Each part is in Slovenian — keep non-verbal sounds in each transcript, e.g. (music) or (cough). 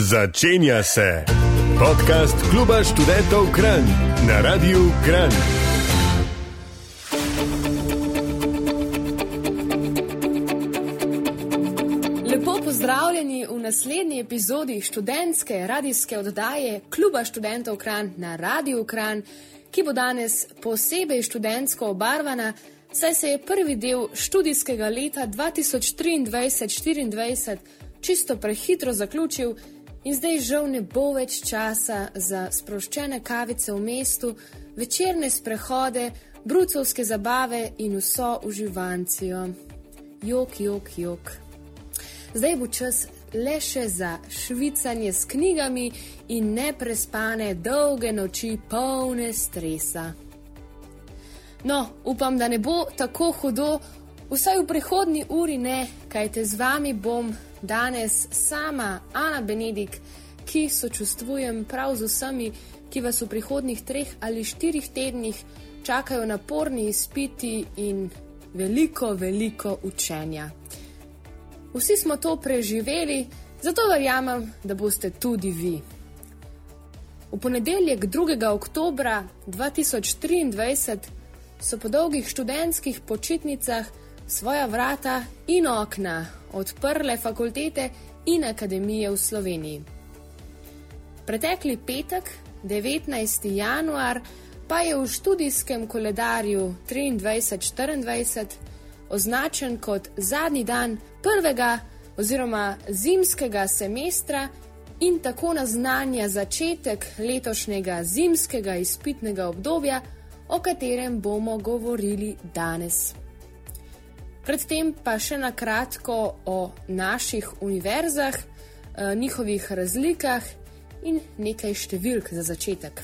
Začenja se podcast Kluba študentov Kran na Radiu Kran. Lepo pozdravljeni v naslednji epizodi študentske radijske oddaje Kluba študentov Kran na Radiu Kran, ki bo danes posebej študentsko obarvana, saj se je prvi del študijskega leta 2023-2024 čisto prehitro zaključil. In zdaj žal ne bo več časa za sproščene kavice v mestu, večerne sprehode, brucovske zabave in vso uživancijo. Jok, jok, jok. Zdaj bo čas le še za švicanje s knjigami in neprespane dolge noči, polne stresa. No, upam, da ne bo tako hudo, vsaj v prihodnji uri ne, kajte z vami bom danes sama Ana Benedik, ki sočustvujem prav z vsemi, ki vas v prihodnih treh ali štirih tednih čakajo naporni izpiti in veliko, veliko učenja. Vsi smo to preživeli, zato verjamem, da boste tudi vi. V ponedeljek 2. oktober 2023 so po dolgih študentskih počitnicah svoja vrata in okna odprle fakultete in akademije v Sloveniji. Pretekli petek, 19. januar, pa je v študijskem koledarju 23-24 označen kot zadnji dan prvega oziroma zimskega semestra in tako naznanja začetek letošnjega zimskega izpitnega obdobja, o katerem bomo govorili danes. Predtem pa še na kratko o naših univerzah, eh, njihovih razlikah in nekaj številk za začetek.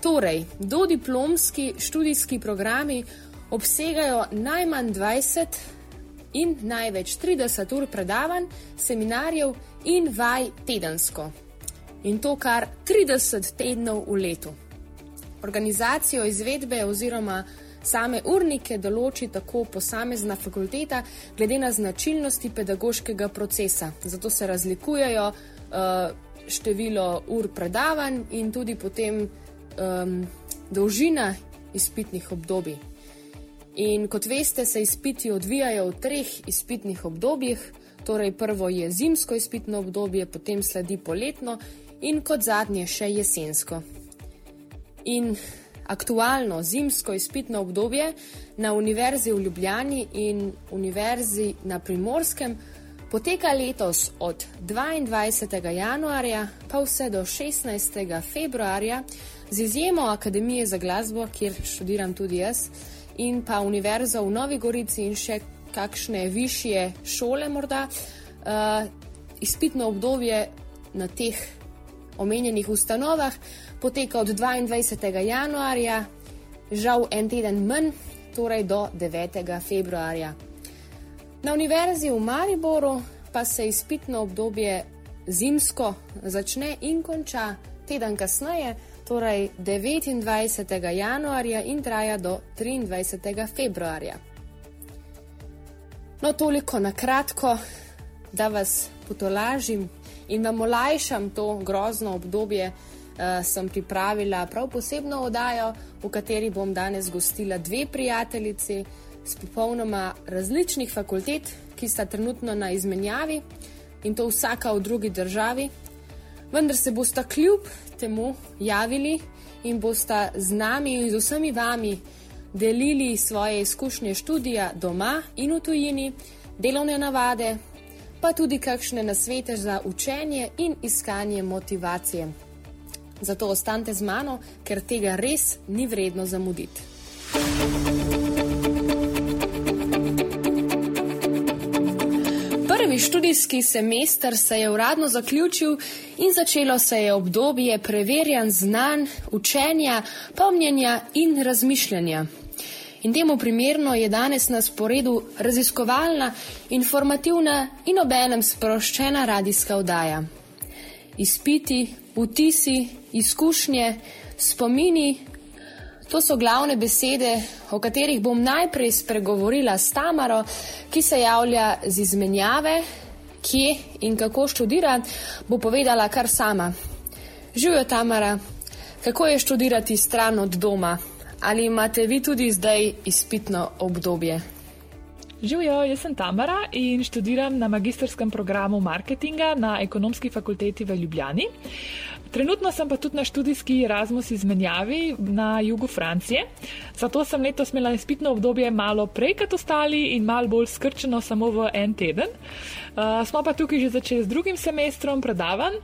Torej, do diplomski študijski programi obsegajo najmanj 20 in največ 30 ur predavanj, seminarjev in vaj tedensko. In to kar 30 tednov v letu. Organizacijo izvedbe oziroma Same urnike določi tako posamezna fakulteta, glede na značilnosti pedagoškega procesa. Zato se razlikujejo uh, število ur predavanj in tudi potem um, dolžina izpitnih obdobij. In kot veste, se izpiti odvijajo v treh izpitnih obdobjih. Torej, prvo je zimsko izpitno obdobje, potem sledi poletno in kot zadnje še jesensko. In aktualno zimsko izpitno obdobje na Univerzi v Ljubljani in Univerzi na Primorskem poteka letos od 22. januarja pa vse do 16. februarja, z izjemo Akademije za glasbo, kjer študiram tudi jaz, in pa Univerza v Novi Gorici in še kakšne višje šole morda. Uh, izpitno obdobje na teh omenjenih ustanovah poteka od 22. januarja, žal en teden manj, torej do 9. februarja. Na univerzi v Mariboru pa se izpitno obdobje zimsko začne in konča teden kasneje, torej 29. januarja in traja do 23. februarja. No, toliko na kratko, da vas potolažim in vam olajšam to grozno obdobje, uh, sem pripravila prav posebno oddajo, v kateri bom danes gostila dve prijateljici z popolnoma različnih fakultet, ki sta trenutno na izmenjavi in to vsaka v drugi državi. Vendar se bosta kljub temu javili in bosta z nami in z vsemi vami delili svoje izkušnje študija doma in v tujini, delovne navade, pa tudi kakšne nasvete za učenje in iskanje motivacije. Zato ostanite z mano, ker tega res ni vredno zamuditi. Prvi študijski semester se je uradno zaključil in začelo se je obdobje preverjanj znanj, učenja, pomnjenja in razmišljanja. In temu primerno je danes na sporedu raziskovalna, informativna in obenem sproščena radijska oddaja. Izpiti, vtisi, izkušnje, spomini. To so glavne besede, o katerih bom najprej spregovorila s Tamaro, ki se javlja z izmenjave kje in kako študira, bo povedala kar sama. Živijo Tamara, kako je študirati stran od doma? Ali imate vi tudi zdaj izpitno obdobje? Živijo, jaz sem Tamara in študiram na magistrskem programu marketinga na ekonomski fakulteti v Ljubljani. Trenutno sem pa tudi na študijski Erasmus izmenjavi na jugu Francije. Zato sem letos imela izpitno obdobje malo prej kot ostali in malo bolj skrčeno samo v en teden. Uh, smo pa tukaj že začeli z drugim semestrom predavanj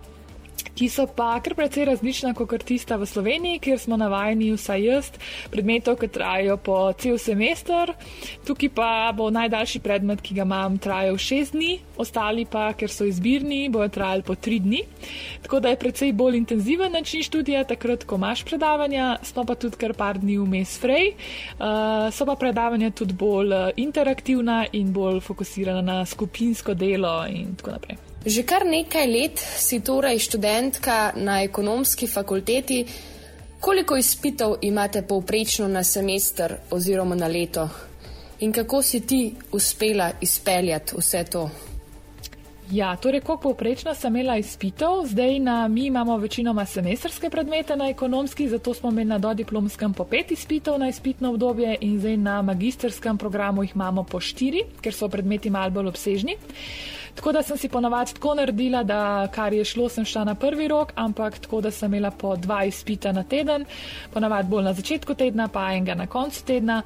ki so pa kar precej različna kot tista v Sloveniji, kjer smo navajeni vsaj jaz predmetov, ki trajajo po cel semester. Tukaj pa bo najdaljši predmet, ki ga imam, trajal šest dni, ostali pa, ker so izbirni, bojo trajali po tri dni. Tako da je precej bolj intenziven način študija, takrat, ko imaš predavanja, smo pa tudi kar par dni vmes frej. Uh, so pa predavanja tudi bolj eh, interaktivna in bolj fokusirana na skupinsko delo in tako naprej. Že kar nekaj let si torej študentka na ekonomski fakulteti. Koliko izpitev imate povprečno na semester oziroma na leto? In kako si ti uspela izpeljati vse to? Ja, torej, koliko povprečno sem imela izpitev, zdaj na, mi imamo večinoma semestrske predmete na ekonomski, zato smo imeli na dodiplomskem po pet izpitev na izpitno obdobje in zdaj na magisterskem programu jih imamo po štiri, ker so predmeti mal bolj obsežni. Tako da sem si ponovadi tako naredila, da kar je šlo, sem šla na prvi rok, ampak tako da sem imela po dva izpita na teden, ponovadi bolj na začetku tedna, pa enega na koncu tedna,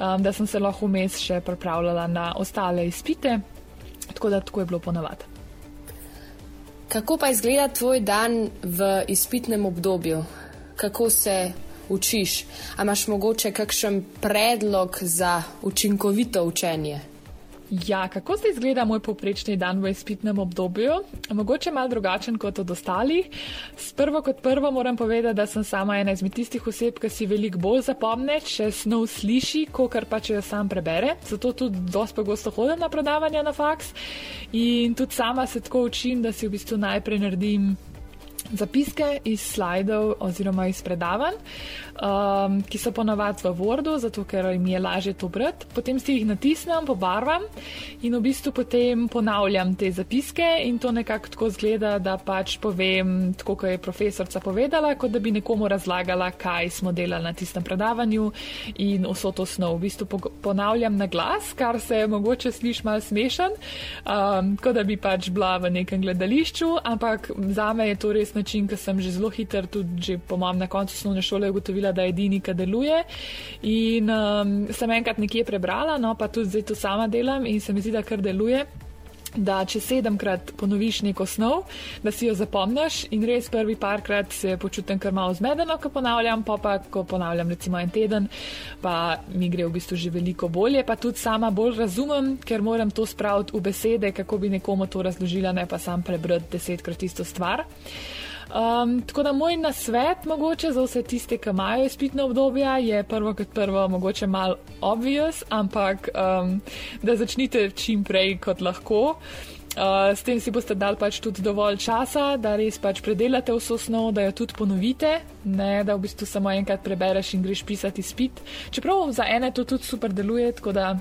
um, da sem se lahko vmes še pripravljala na ostale izpite. Tako da tako je bilo ponovadi. Kako pa izgleda tvoj dan v izpitnem obdobju? Kako se učiš? A imaš mogoče kakšen predlog za učinkovito učenje? Ja, kako zdaj izgleda moj poprečni dan v izpitnem obdobju? Mogoče malo drugačen kot od ostalih. Prvo kot prvo moram povedati, da sem sama ena izmed tistih oseb, ki si veliko bolj zapomne, če snov sliši, kot pa če jo sam prebere. Zato tudi dosti pogosto hodim na predavanja na faks in tudi sama se tako učim, da si v bistvu najprej naredim zapiske iz slajdov oziroma iz predavanj, um, ki so ponavadi v Wordu, zato ker mi je lažje to brati. Potem si jih natisnem, pobarvam in v bistvu potem ponavljam te zapiske in to nekako tako zgleda, da pač povem, tako kot je profesorica povedala, kot da bi nekomu razlagala, kaj smo delali na tistem predavanju in vso to snov. V bistvu ponavljam na glas, kar se mogoče sliši mal smešen, um, kot da bi pač bila v nekem gledališču, ampak za me je to res način, ki sem že zelo hiter, tudi že po mojem na koncu osnovne šole ugotovila, da je edini, ki deluje. In um, sem enkrat nekje prebrala, no pa tudi zdaj to sama delam in se mi zdi, da kar deluje da če sedemkrat ponoviš neko snov, da si jo zapomniš in res prvi parkrat se počutim kar malo zmedeno, ko ponavljam, pa pa ko ponavljam recimo en teden, pa mi gre v bistvu že veliko bolje, pa tudi sama bolj razumem, ker moram to spraviti v besede, kako bi nekomu to razložila, ne pa sam prebrati desetkrat isto stvar. Um, tako da moj nasvet, mogoče za vse tiste, ki imajo izpitno obdobje, je prvo kot prvo, mogoče malo obvious, ampak um, da začnite čim prej, kot lahko. Uh, s tem si boste dali pač tudi dovolj časa, da res pač predelate vso snov, da jo tudi ponovite, ne da v bistvu samo enkrat prebereš in greš pisati spit. Čeprav za ene to tudi super deluje, tako da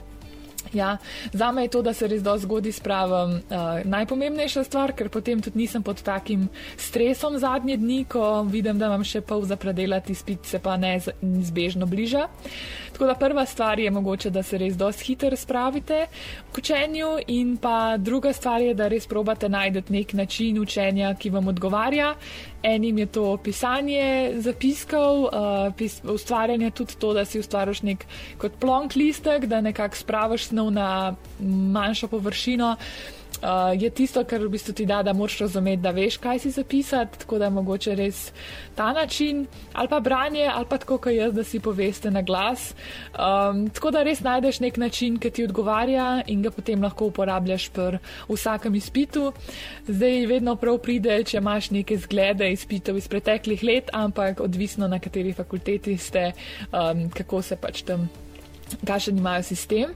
Ja, za me je to, da se res dosti zgodi spravim, uh, najpomembnejša stvar, ker potem tudi nisem pod takim stresom zadnje dni, ko vidim, da imam še pol za predelati, spit se pa ne izbežno bliža. Tako da prva stvar je mogoče, da se res dosti hitro spravite k učenju in pa druga stvar je, da res probate najti nek način učenja, ki vam odgovarja. Enim je to pisanje zapiskov, uh, pis ustvarjanje tudi to, da si ustvariš nek kot plonk listek, da nekako spravaš snov na manjšo površino. Uh, je tisto, kar v bistvu ti da, da moraš razumeti, da veš, kaj si zapisati, tako da je mogoče res ta način, ali pa branje, ali pa tako, kot jaz, da si poveste na glas. Um, tako da res najdeš nek način, ki ti odgovarja in ga potem lahko uporabljaš pri vsakem izpitu. Zdaj vedno prav pride, če imaš neke zglede izpitov iz preteklih let, ampak odvisno na kateri fakulteti ste, um, kako se pač tam kakšen imajo sistem.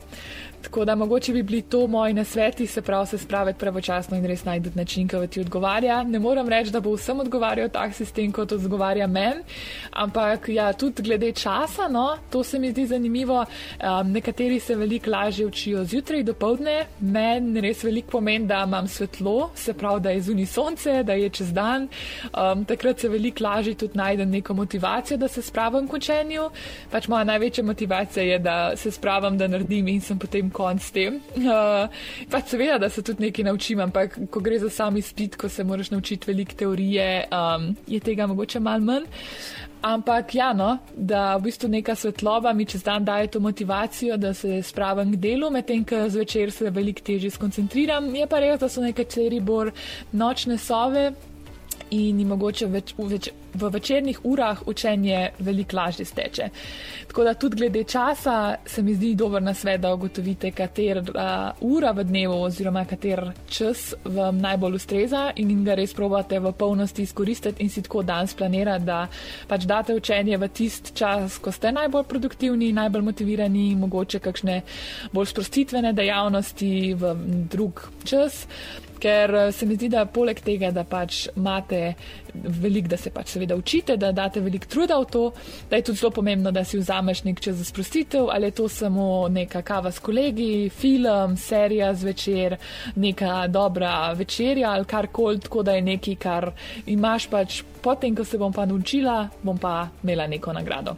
Tako da mogoče bi bili to moji nasveti, se pravi, se spraviti pravočasno in res najti način, ki ti odgovarja. Ne moram reči, da bo vsem odgovarjal tak sistem, kot odgovarja meni, ampak ja, tudi glede časa, no, to se mi zdi zanimivo. Um, nekateri se veliko lažje učijo zjutraj do povdne, meni res veliko pomeni, da imam svetlo, se pravi, da je zunaj sonce, da je čez dan. Um, takrat se veliko lažje tudi najdem neko motivacijo, da se spravim k učenju. Pač moja največja motivacija je, da se spravim, da naredim in sem potem konc s tem. Uh, pač seveda, da se tudi nekaj naučim, ampak ko gre za sami spit, ko se moraš naučiti veliko teorije, um, je tega mogoče mal manj. Ampak ja, no, da v bistvu neka svetloba mi čez dan daje to motivacijo, da se spravim k delu, medtem ko zvečer se veliko težje skoncentriram. Je pa res, da so nekateri bolj nočne sove in mogoče več, več, v večernih urah učenje veliko lažje steče. Tako da tudi glede časa se mi zdi dober na svet, da ugotovite, katera uh, ura v dnevu oziroma kater čas vam najbolj ustreza in ga res probate v polnosti izkoristiti in si tako dan splanirati, da pač date učenje v tist čas, ko ste najbolj produktivni, najbolj motivirani, mogoče kakšne bolj sprostitvene dejavnosti v drug čas ker se mi zdi, da poleg tega, da pač imate veliko, da se pač seveda učite, da date veliko truda v to, da je tudi zelo pomembno, da si vzameš nek čas za sprostitev, ali je to samo neka kava s kolegi, film, serija zvečer, neka dobra večerja ali karkoli, tako da je nekaj, kar imaš pač potem, ko se bom pa naučila, bom pa imela neko nagrado.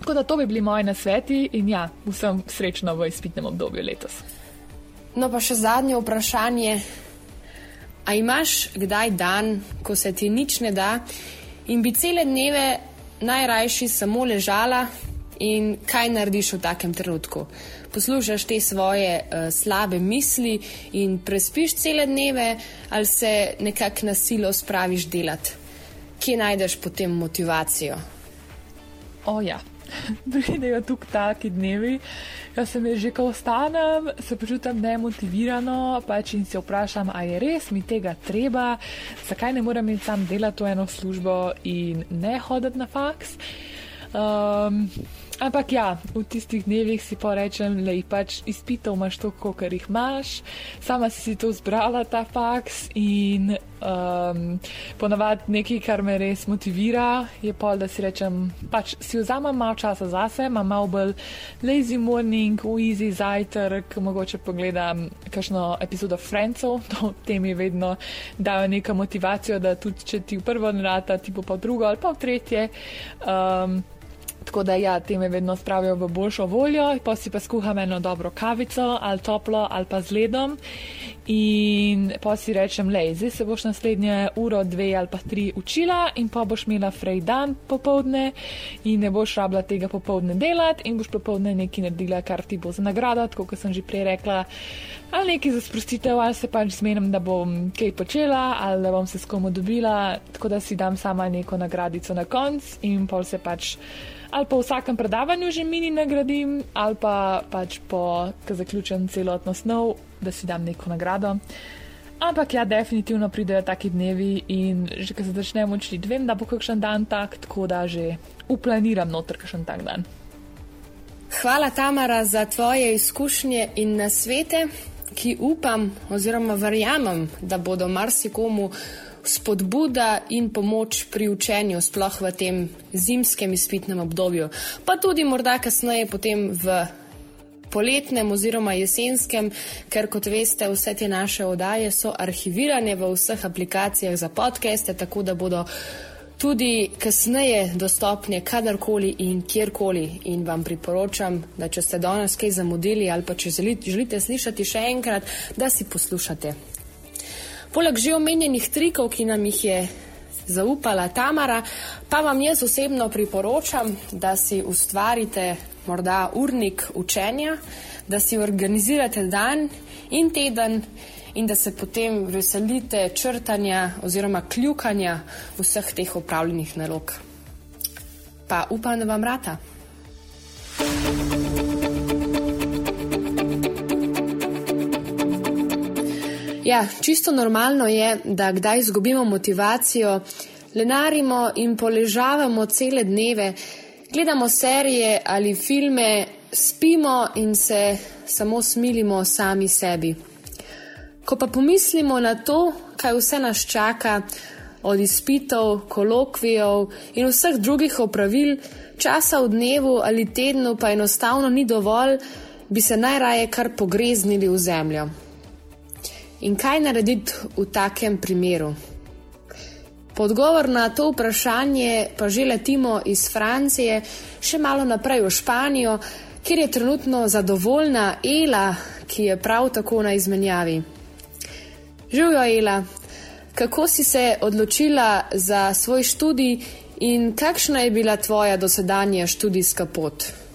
Tako da to bi bili moji nasveti in ja, vsem srečno v izpitnem obdobju letos. No, pa še zadnje vprašanje. A imaš kdaj dan, ko se ti nič ne da in bi cele dneve najrajši samo ležala in kaj narediš v takem trenutku? Poslušaš te svoje uh, slabe misli in prespiš cele dneve ali se nekako na silo spraviš delati? Kje najdeš potem motivacijo? O ja. (laughs) pridejo tukaj taki dnevi. Jaz se mi že, ko ostanem, se počutim nemotivirano, pač in se vprašam, a je res mi tega treba, zakaj ne morem imeti sam delati to eno službo in ne hoditi na faks. Um, Ampak ja, v tistih dnevih si pa rečem, da jih pač izpitev imaš toliko, kar jih imaš, sama si si to zbrala, ta faks in um, ponavadi nekaj, kar me res motivira, je pol, da si rečem, pač si vzamem malo časa zase, imam malo bolj lazy morning, easy zajtrk, mogoče pogledam kakšno epizodo Francov, (laughs) to tem je vedno dajo neko motivacijo, da tudi če ti v prvo narata, ti bo pa drugo ali pa v tretje. Um, Tako da ja, te me vedno spravijo v boljšo voljo, pa si pa skuham eno dobro kavico, ali toplo, ali pa z ledom. In pa si rečem, le, zdaj se boš naslednje uro, dve ali pa tri učila, in pa boš imela frej dan popovdne, in ne boš rabila tega popovdne delati, in boš popovdne nekaj naredila, kar ti bo za nagrado, tako kot sem že prej rekla. Ali nekaj za sprostitev, ali se pač zmenim, da bom kaj počela, ali da bom se s komu dobila, tako da si dam sama neko nagradico na konc in pol se pač ali po vsakem predavanju že mini nagradim, ali pa pač po, ko zaključim celotno snov, da si dam neko nagrado. Ampak ja, definitivno pridejo taki dnevi in že ko se začnem učiti, vem, da bo kakšen dan tak, tako da že uplaniram noter kakšen tak dan. Hvala, Tamara, za tvoje izkušnje in nasvete, ki upam oziroma verjamem, da bodo marsikomu spodbuda in pomoč pri učenju, sploh v tem zimskem izpitnem obdobju, pa tudi morda kasneje potem v poletnem oziroma jesenskem, ker kot veste, vse te naše oddaje so arhivirane v vseh aplikacijah za podcaste, tako da bodo tudi kasneje dostopne kadarkoli in kjerkoli. In vam priporočam, da če ste danes kaj zamudili ali pa če želite slišati še enkrat, da si poslušate Poleg že omenjenih trikov, ki nam jih je zaupala Tamara, pa vam jaz osebno priporočam, da si ustvarite morda urnik učenja, da si organizirate dan in teden in da se potem veselite črtanja oziroma kljukanja vseh teh upravljenih nalog. Pa upam, da vam rata. Ja, čisto normalno je, da kdaj izgubimo motivacijo, lenarimo in poležavamo cele dneve, gledamo serije ali filme, spimo in se samo smilimo sami sebi. Ko pa pomislimo na to, kaj vse nas čaka, od izpitov, kolokvijev in vseh drugih opravil, časa v dnevu ali tednu pa enostavno ni dovolj, bi se najraje kar pogreznili v zemljo. In kaj narediti v takem primeru? Podgovor na to vprašanje pa že letimo iz Francije, še malo naprej v Španijo, kjer je trenutno zadovoljna Ela, ki je prav tako na izmenjavi. Živijo Ela, kako si se odločila za svoj študij in kakšna je bila tvoja dosedanja študijska pot?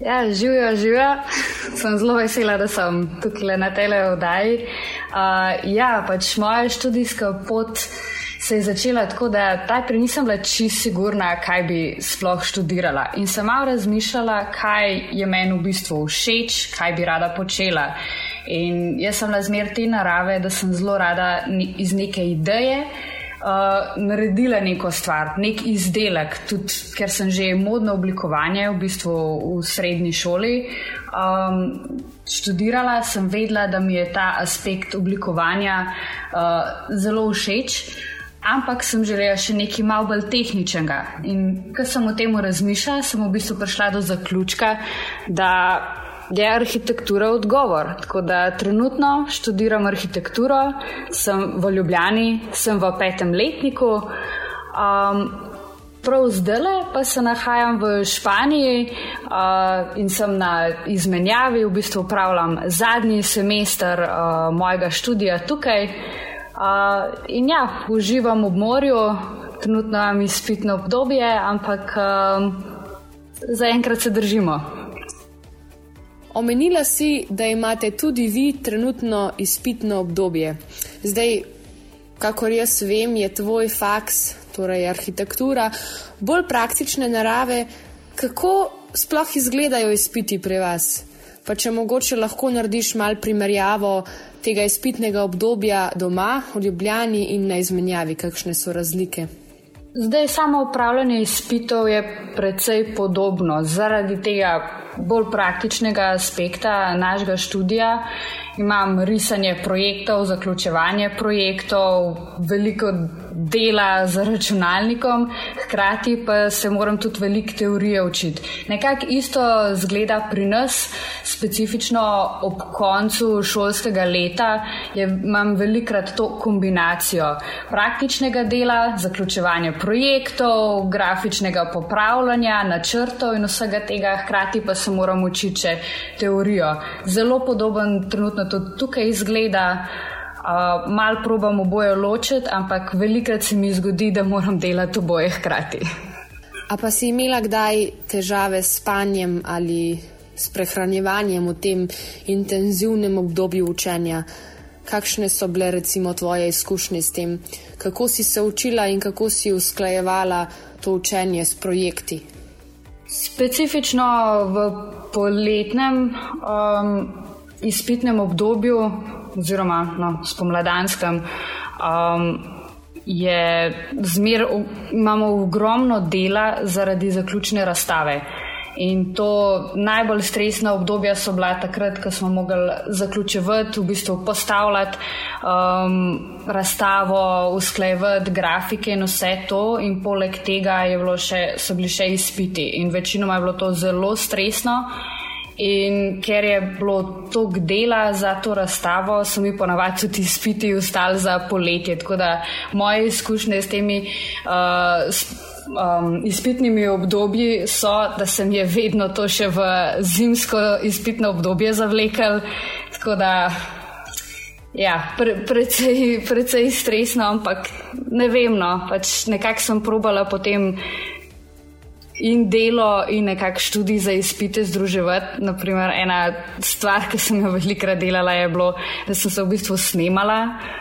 Ja, živijo, živijo. (laughs) sem zelo vesela, da sem tukaj na tele vdaji. Uh, ja, pač moja študijska pot se je začela tako, da tajprej nisem bila čisto sigurna, kaj bi sploh študirala. In sem malo razmišljala, kaj je meni v bistvu všeč, kaj bi rada počela. In jaz sem bila zmer te narave, da sem zelo rada iz neke ideje. Uh, naredila neko stvar, nek izdelek, tudi ker sem že modno oblikovanje v bistvu v srednji šoli. Um, študirala sem vedela, da mi je ta aspekt oblikovanja uh, zelo všeč ampak sem želela še nekaj malo bolj tehničnega. In ko sem o tem razmišljala, sem v bistvu prišla do zaključka, da je arhitektura odgovor. Tako da trenutno študiram arhitekturo, sem v Ljubljani, sem v petem letniku. Um, Prav zdaj pa se nahajam v Španiji uh, in sem na izmenjavi, v bistvu upravljam zadnji semester uh, mojega študija tukaj. Uh, in ja, uživam ob morju, trenutno imam izpitno obdobje, ampak uh, zaenkrat se držimo. Omenila si, da imate tudi vi trenutno izpitno obdobje. Zdaj, kakor jaz vem, je tvoj faks, torej arhitektura, bolj praktične narave. Kako sploh izgledajo izpiti pri vas? Pa če mogoče lahko narediš mal primerjavo tega izpitnega obdobja doma, v Ljubljani in na izmenjavi, kakšne so razlike? Zdaj, samo upravljanje izpitov je precej podobno zaradi tega bolj praktičnega aspekta našega študija. Imam risanje projektov, zaključevanje projektov, veliko dela z računalnikom, hkrati pa se moram tudi veliko teorije učiti. Nekako isto zgleda pri nas, specifično ob koncu šolskega leta, je, imam velikrat to kombinacijo praktičnega dela, zaključevanja projektov, grafičnega popravljanja, načrtov in vsega tega, hkrati pa se moram učiti še teorijo. Zelo podoben trenutno tudi tukaj izgleda. Uh, mal probam oboje ločiti, ampak velikrat se mi zgodi, da moram delati oboje hkrati. A pa si imela kdaj težave s spanjem ali s prehranjevanjem v tem intenzivnem obdobju učenja? Kakšne so bile recimo tvoje izkušnje s tem, kako si se učila in kako si usklajevala to učenje s projekti? Specifično v poletnem um, izpitnem obdobju oziroma no, spomladanskem, um, je zmer, imamo ogromno dela zaradi zaključne razstave. In to najbolj stresna obdobja so bila takrat, ko smo mogli zaključevati, v bistvu postavljati um, razstavo, usklajevati grafike in vse to. In poleg tega še, so bili še izpiti. In večinoma je bilo to zelo stresno. In ker je bilo toliko dela za to razstavo, so mi ponavadi tudi izpiti ostali za poletje. Tako da moje izkušnje s temi uh, um, izpitnimi obdobji so, da se mi je vedno to še v zimsko izpitno obdobje zavlekel. Tako da. Ja, pre, precej, precej stresno, ampak ne vem, no, pač nekako sem probala potem in delo, in nekako študij za izpite združevati. Naprimer, ena stvar, ki sem jo velikrat delala, je bilo, da sem se v bistvu snemala.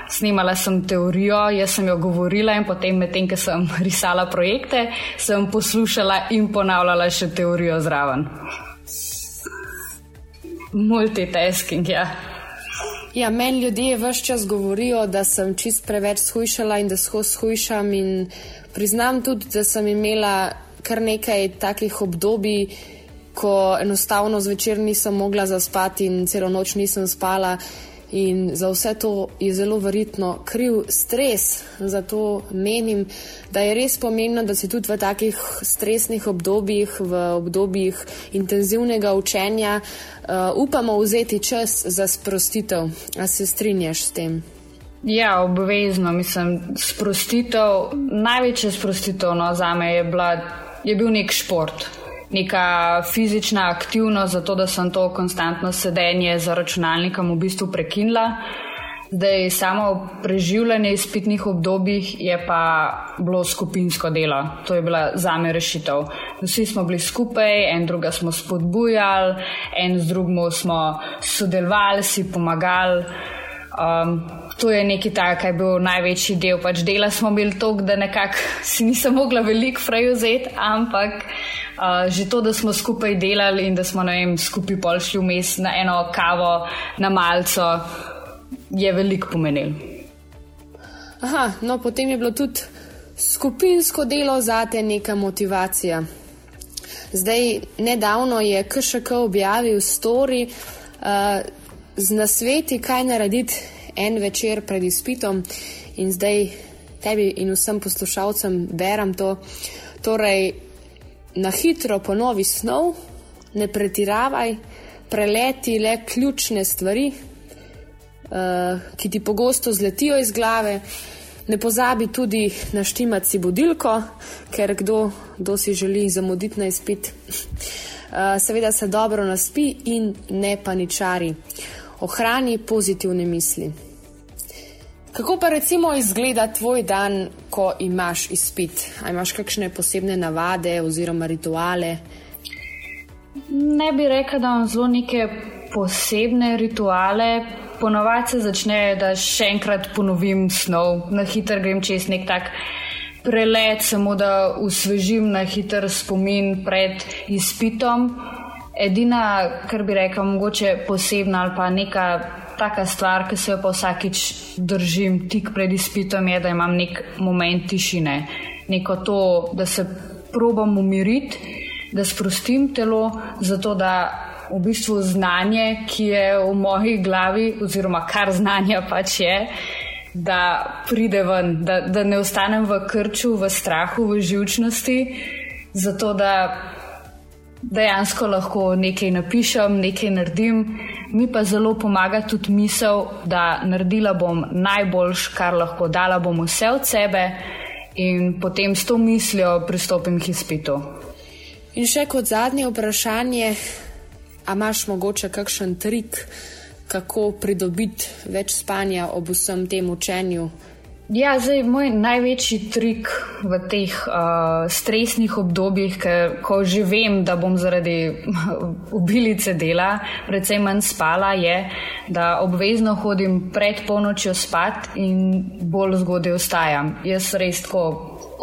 Snemala sem teorijo, jaz sem jo govorila in potem, medtem, ko sem (laughs) risala projekte, sem poslušala in ponavljala še teorijo zraven. Multitasking, ja. Ja, meni ljudje vse čas govorijo, da sem čist preveč shujšala in da skozi shujšam. Priznam tudi, da sem imela kar nekaj takih obdobij, ko enostavno zvečer nisem mogla zaspati in celo noč nisem spala. In za vse to je zelo verjetno kriv stres. Zato menim, da je res pomembno, da se tudi v takih stresnih obdobjih, v obdobjih intenzivnega učenja, uh, upamo vzeti čas za sprostitev. A se strinjaš s tem? Ja, obvezno. Mislim, sprostitev, največja sprostitev no, za me je, bila, je bil nek šport neka fizična aktivnost, zato da sem to konstantno sedenje za računalnikom v bistvu prekinila. Zdaj, samo preživljanje izpitnih obdobij je pa bilo skupinsko delo. To je bila za me rešitev. Vsi smo bili skupaj, en druga smo spodbujali, en z drugim smo sodelovali, si pomagali. Um, to je nekaj takega, kar je bil največji del. Pač dela smo bili tok, da nekako si nisem mogla veliko fraj vzeti, ampak Uh, že to, da smo skupaj delali in da smo vem, skupaj pol šli vmes na eno kavo, na malco, je veliko pomenil. Aha, no potem je bilo tudi skupinsko delo za te neka motivacija. Zdaj, nedavno je KŠK objavil story uh, z nasveti, kaj narediti en večer pred izpitom, in zdaj tebi in vsem poslušalcem berem to. Torej, na hitro ponovi snov, ne pretiravaj, preleti le ključne stvari, uh, ki ti pogosto zletijo iz glave. Ne pozabi tudi naštimati si budilko, ker kdo, kdo si želi zamuditi na izpit. Uh, seveda se dobro naspi in ne paničari. Ohrani pozitivne misli. Kako pa recimo izgleda tvoj dan, ko imaš izpit? Ali imaš kakšne posebne navade oziroma rituale? Ne bi rekel, da imam zelo neke posebne rituale. Ponovadi se začne, da še enkrat ponovim snov, na hitro grem čez nek tak prelet, samo da usvežim na hiter spomin pred izpitom. Edina, kar bi rekel, mogoče posebna ali pa neka taka stvar, ki se jo pa vsakič držim tik pred izpitom, je, da imam nek moment tišine, neko to, da se probam umiriti, da sprostim telo, zato da v bistvu znanje, ki je v moji glavi, oziroma kar znanja pač je. Da pride ven, da, da ne ostanem v krču, v strahu, v živčnosti, zato da dejansko lahko nekaj napišem, nekaj naredim, mi pa zelo pomaga tudi misel, da naredila bom najboljš, kar lahko, dala bom vse od sebe in potem s to mislijo pristopim k izpitu. In še kot zadnje vprašanje, a imaš mogoče kakšen trik, kako pridobiti več spanja ob vsem tem učenju? Ja, zdaj moj največji trik v teh uh, stresnih obdobjih, ker, ko že vem, da bom zaradi (laughs) ubilice dela predvsem manj spala, je, da obvezno hodim pred polnočjo spat in bolj zgodaj ostajam. Jaz res tako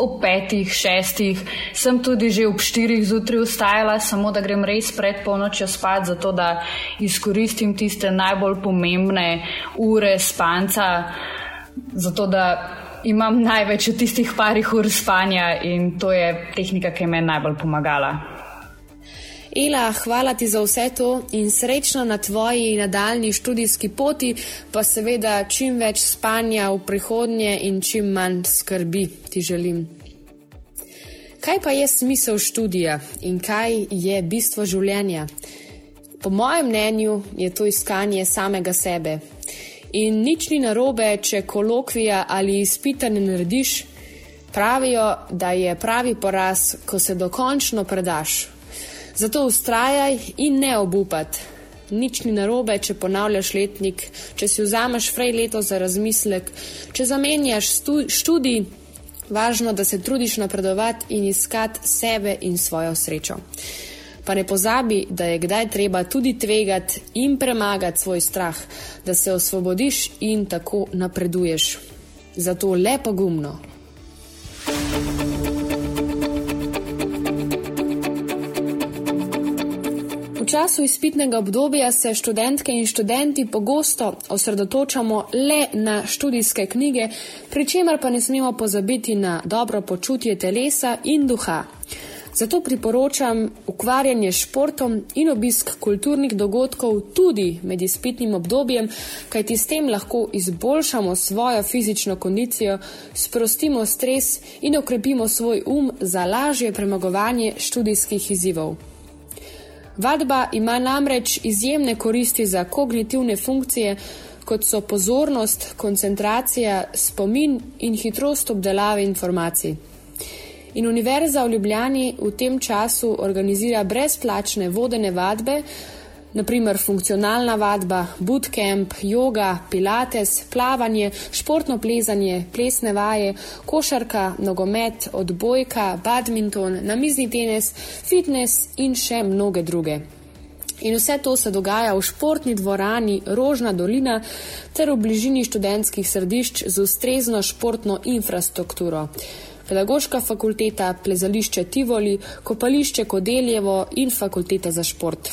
ob petih, šestih, sem tudi že ob štirih zjutraj vstajala, samo da grem res pred polnočjo spat, zato da izkoristim tiste najbolj pomembne ure spanca zato da imam največ od tistih parih ur spanja in to je tehnika, ki je najbolj pomagala. Ela, hvala ti za vse to in srečno na tvoji nadaljni študijski poti, pa seveda čim več spanja v prihodnje in čim manj skrbi ti želim. Kaj pa je smisel študija in kaj je bistvo življenja? Po mojem mnenju je to iskanje samega sebe, In nič ni narobe, če kolokvija ali izpita ne narediš, pravijo, da je pravi poraz, ko se dokončno predaš. Zato ustrajaj in ne obupat. Nič ni narobe, če ponavljaš letnik, če si vzameš frej leto za razmislek, če zamenjaš študij, važno, da se trudiš napredovati in iskati sebe in svojo srečo pa ne pozabi, da je kdaj treba tudi tvegati in premagati svoj strah, da se osvobodiš in tako napreduješ. Zato lepo gumno. V času izpitnega obdobja se študentke in študenti pogosto osredotočamo le na študijske knjige, pri čemer pa ne smemo pozabiti na dobro počutje telesa in duha. Zato priporočam ukvarjanje s športom in obisk kulturnih dogodkov tudi med izpitnim obdobjem, kajti s tem lahko izboljšamo svojo fizično kondicijo, sprostimo stres in okrepimo svoj um za lažje premagovanje študijskih izzivov. Vadba ima namreč izjemne koristi za kognitivne funkcije, kot so pozornost, koncentracija, spomin in hitrost obdelave informacij. In Univerza v Ljubljani v tem času organizira brezplačne vodene vadbe, naprimer funkcionalna vadba, bootcamp, yoga, pilates, plavanje, športno plezanje, plesne vaje, košarka, nogomet, odbojka, badminton, namizni tenis, fitness in še mnoge druge. In vse to se dogaja v športni dvorani Rožna dolina ter v bližini študentskih središč z ustrezno športno infrastrukturo. Pedagoška fakulteta, plezališče Tivoli, kopališče Kodeljevo in fakulteta za šport.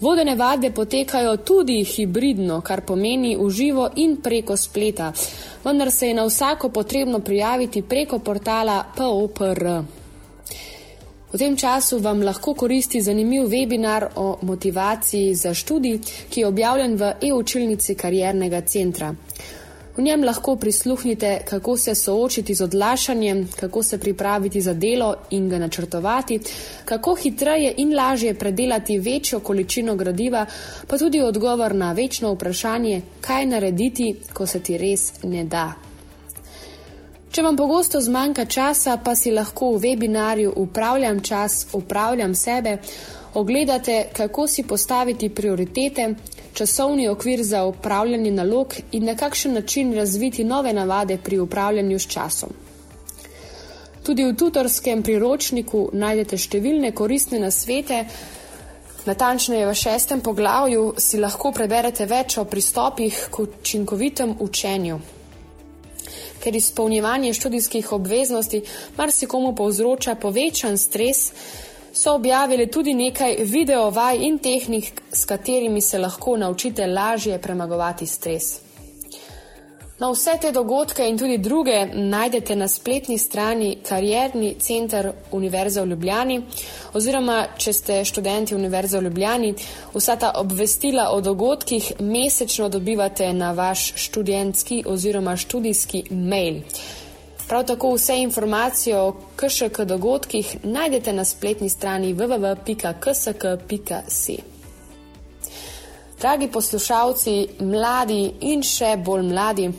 Vodene vade potekajo tudi hibridno, kar pomeni uživo in preko spleta, vendar se je na vsako potrebno prijaviti preko portala POPR. V tem času vam lahko koristi zanimiv webinar o motivaciji za študij, ki je objavljen v e-učilnici kariernega centra. V njem lahko prisluhnite, kako se soočiti z odlašanjem, kako se pripraviti za delo in ga načrtovati, kako hitreje in lažje predelati večjo količino gradiva, pa tudi odgovor na večno vprašanje, kaj narediti, ko se ti res ne da. Če vam pogosto zmanjka časa, pa si lahko v webinarju Upravljam čas, upravljam sebe, ogledate, kako si postaviti prioritete, časovni okvir za upravljanje nalog in na kakšen način razviti nove navade pri upravljanju s časom. Tudi v tutorskem priročniku najdete številne koristne nasvete, natančneje v šestem poglavju si lahko preberete več o pristopih k učinkovitem učenju. Ker izpolnjevanje študijskih obveznosti marsikomu povzroča povečan stres, so objavili tudi nekaj videovaj in tehnik, s katerimi se lahko naučite lažje premagovati stres. No, vse te dogodke in tudi druge najdete na spletni strani Karierni center Univerze v Ljubljani, oziroma če ste študenti Univerze v Ljubljani, vsa ta obvestila o dogodkih mesečno dobivate na vaš študentski oziroma študijski mail. Prav tako vse informacije o KŠK dogodkih najdete na spletni strani www.ksk.si. Dragi poslušalci, mladi in še bolj mladi,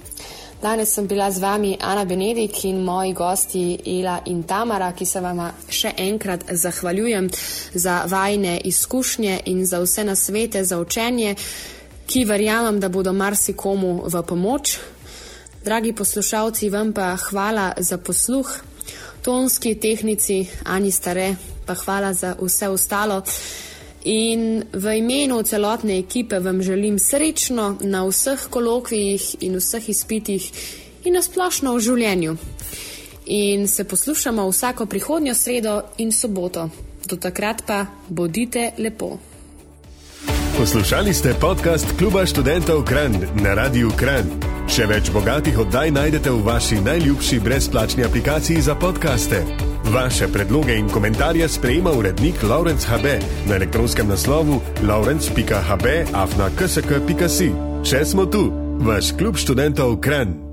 danes sem bila z vami Ana Benedik in moji gosti Ela in Tamara, ki se vam še enkrat zahvaljujem za vajne izkušnje in za vse nasvete za učenje, ki verjamem, da bodo marsikomu v pomoč. Dragi poslušalci, vam pa hvala za posluh, tonski tehnici Ani Stare, pa hvala za vse ostalo. In v imenu celotne ekipe vam želim srečno na vseh kolokvijih in vseh izpitih in na splošno v življenju. In se poslušamo vsako prihodnjo sredo in soboto. Do takrat pa bodite lepo. Poslušali ste podcast Kluba študentov Kran na Radiu Kran. Še več bogatih oddaj najdete v vaši najljubši brezplačni aplikaciji za podkaste. Vaše predloge in komentarje sprejema urednik Laurence HB na elektronskem naslovu laurence.hb afna ksk.si. Če smo tu, vaš klub študentov Kran.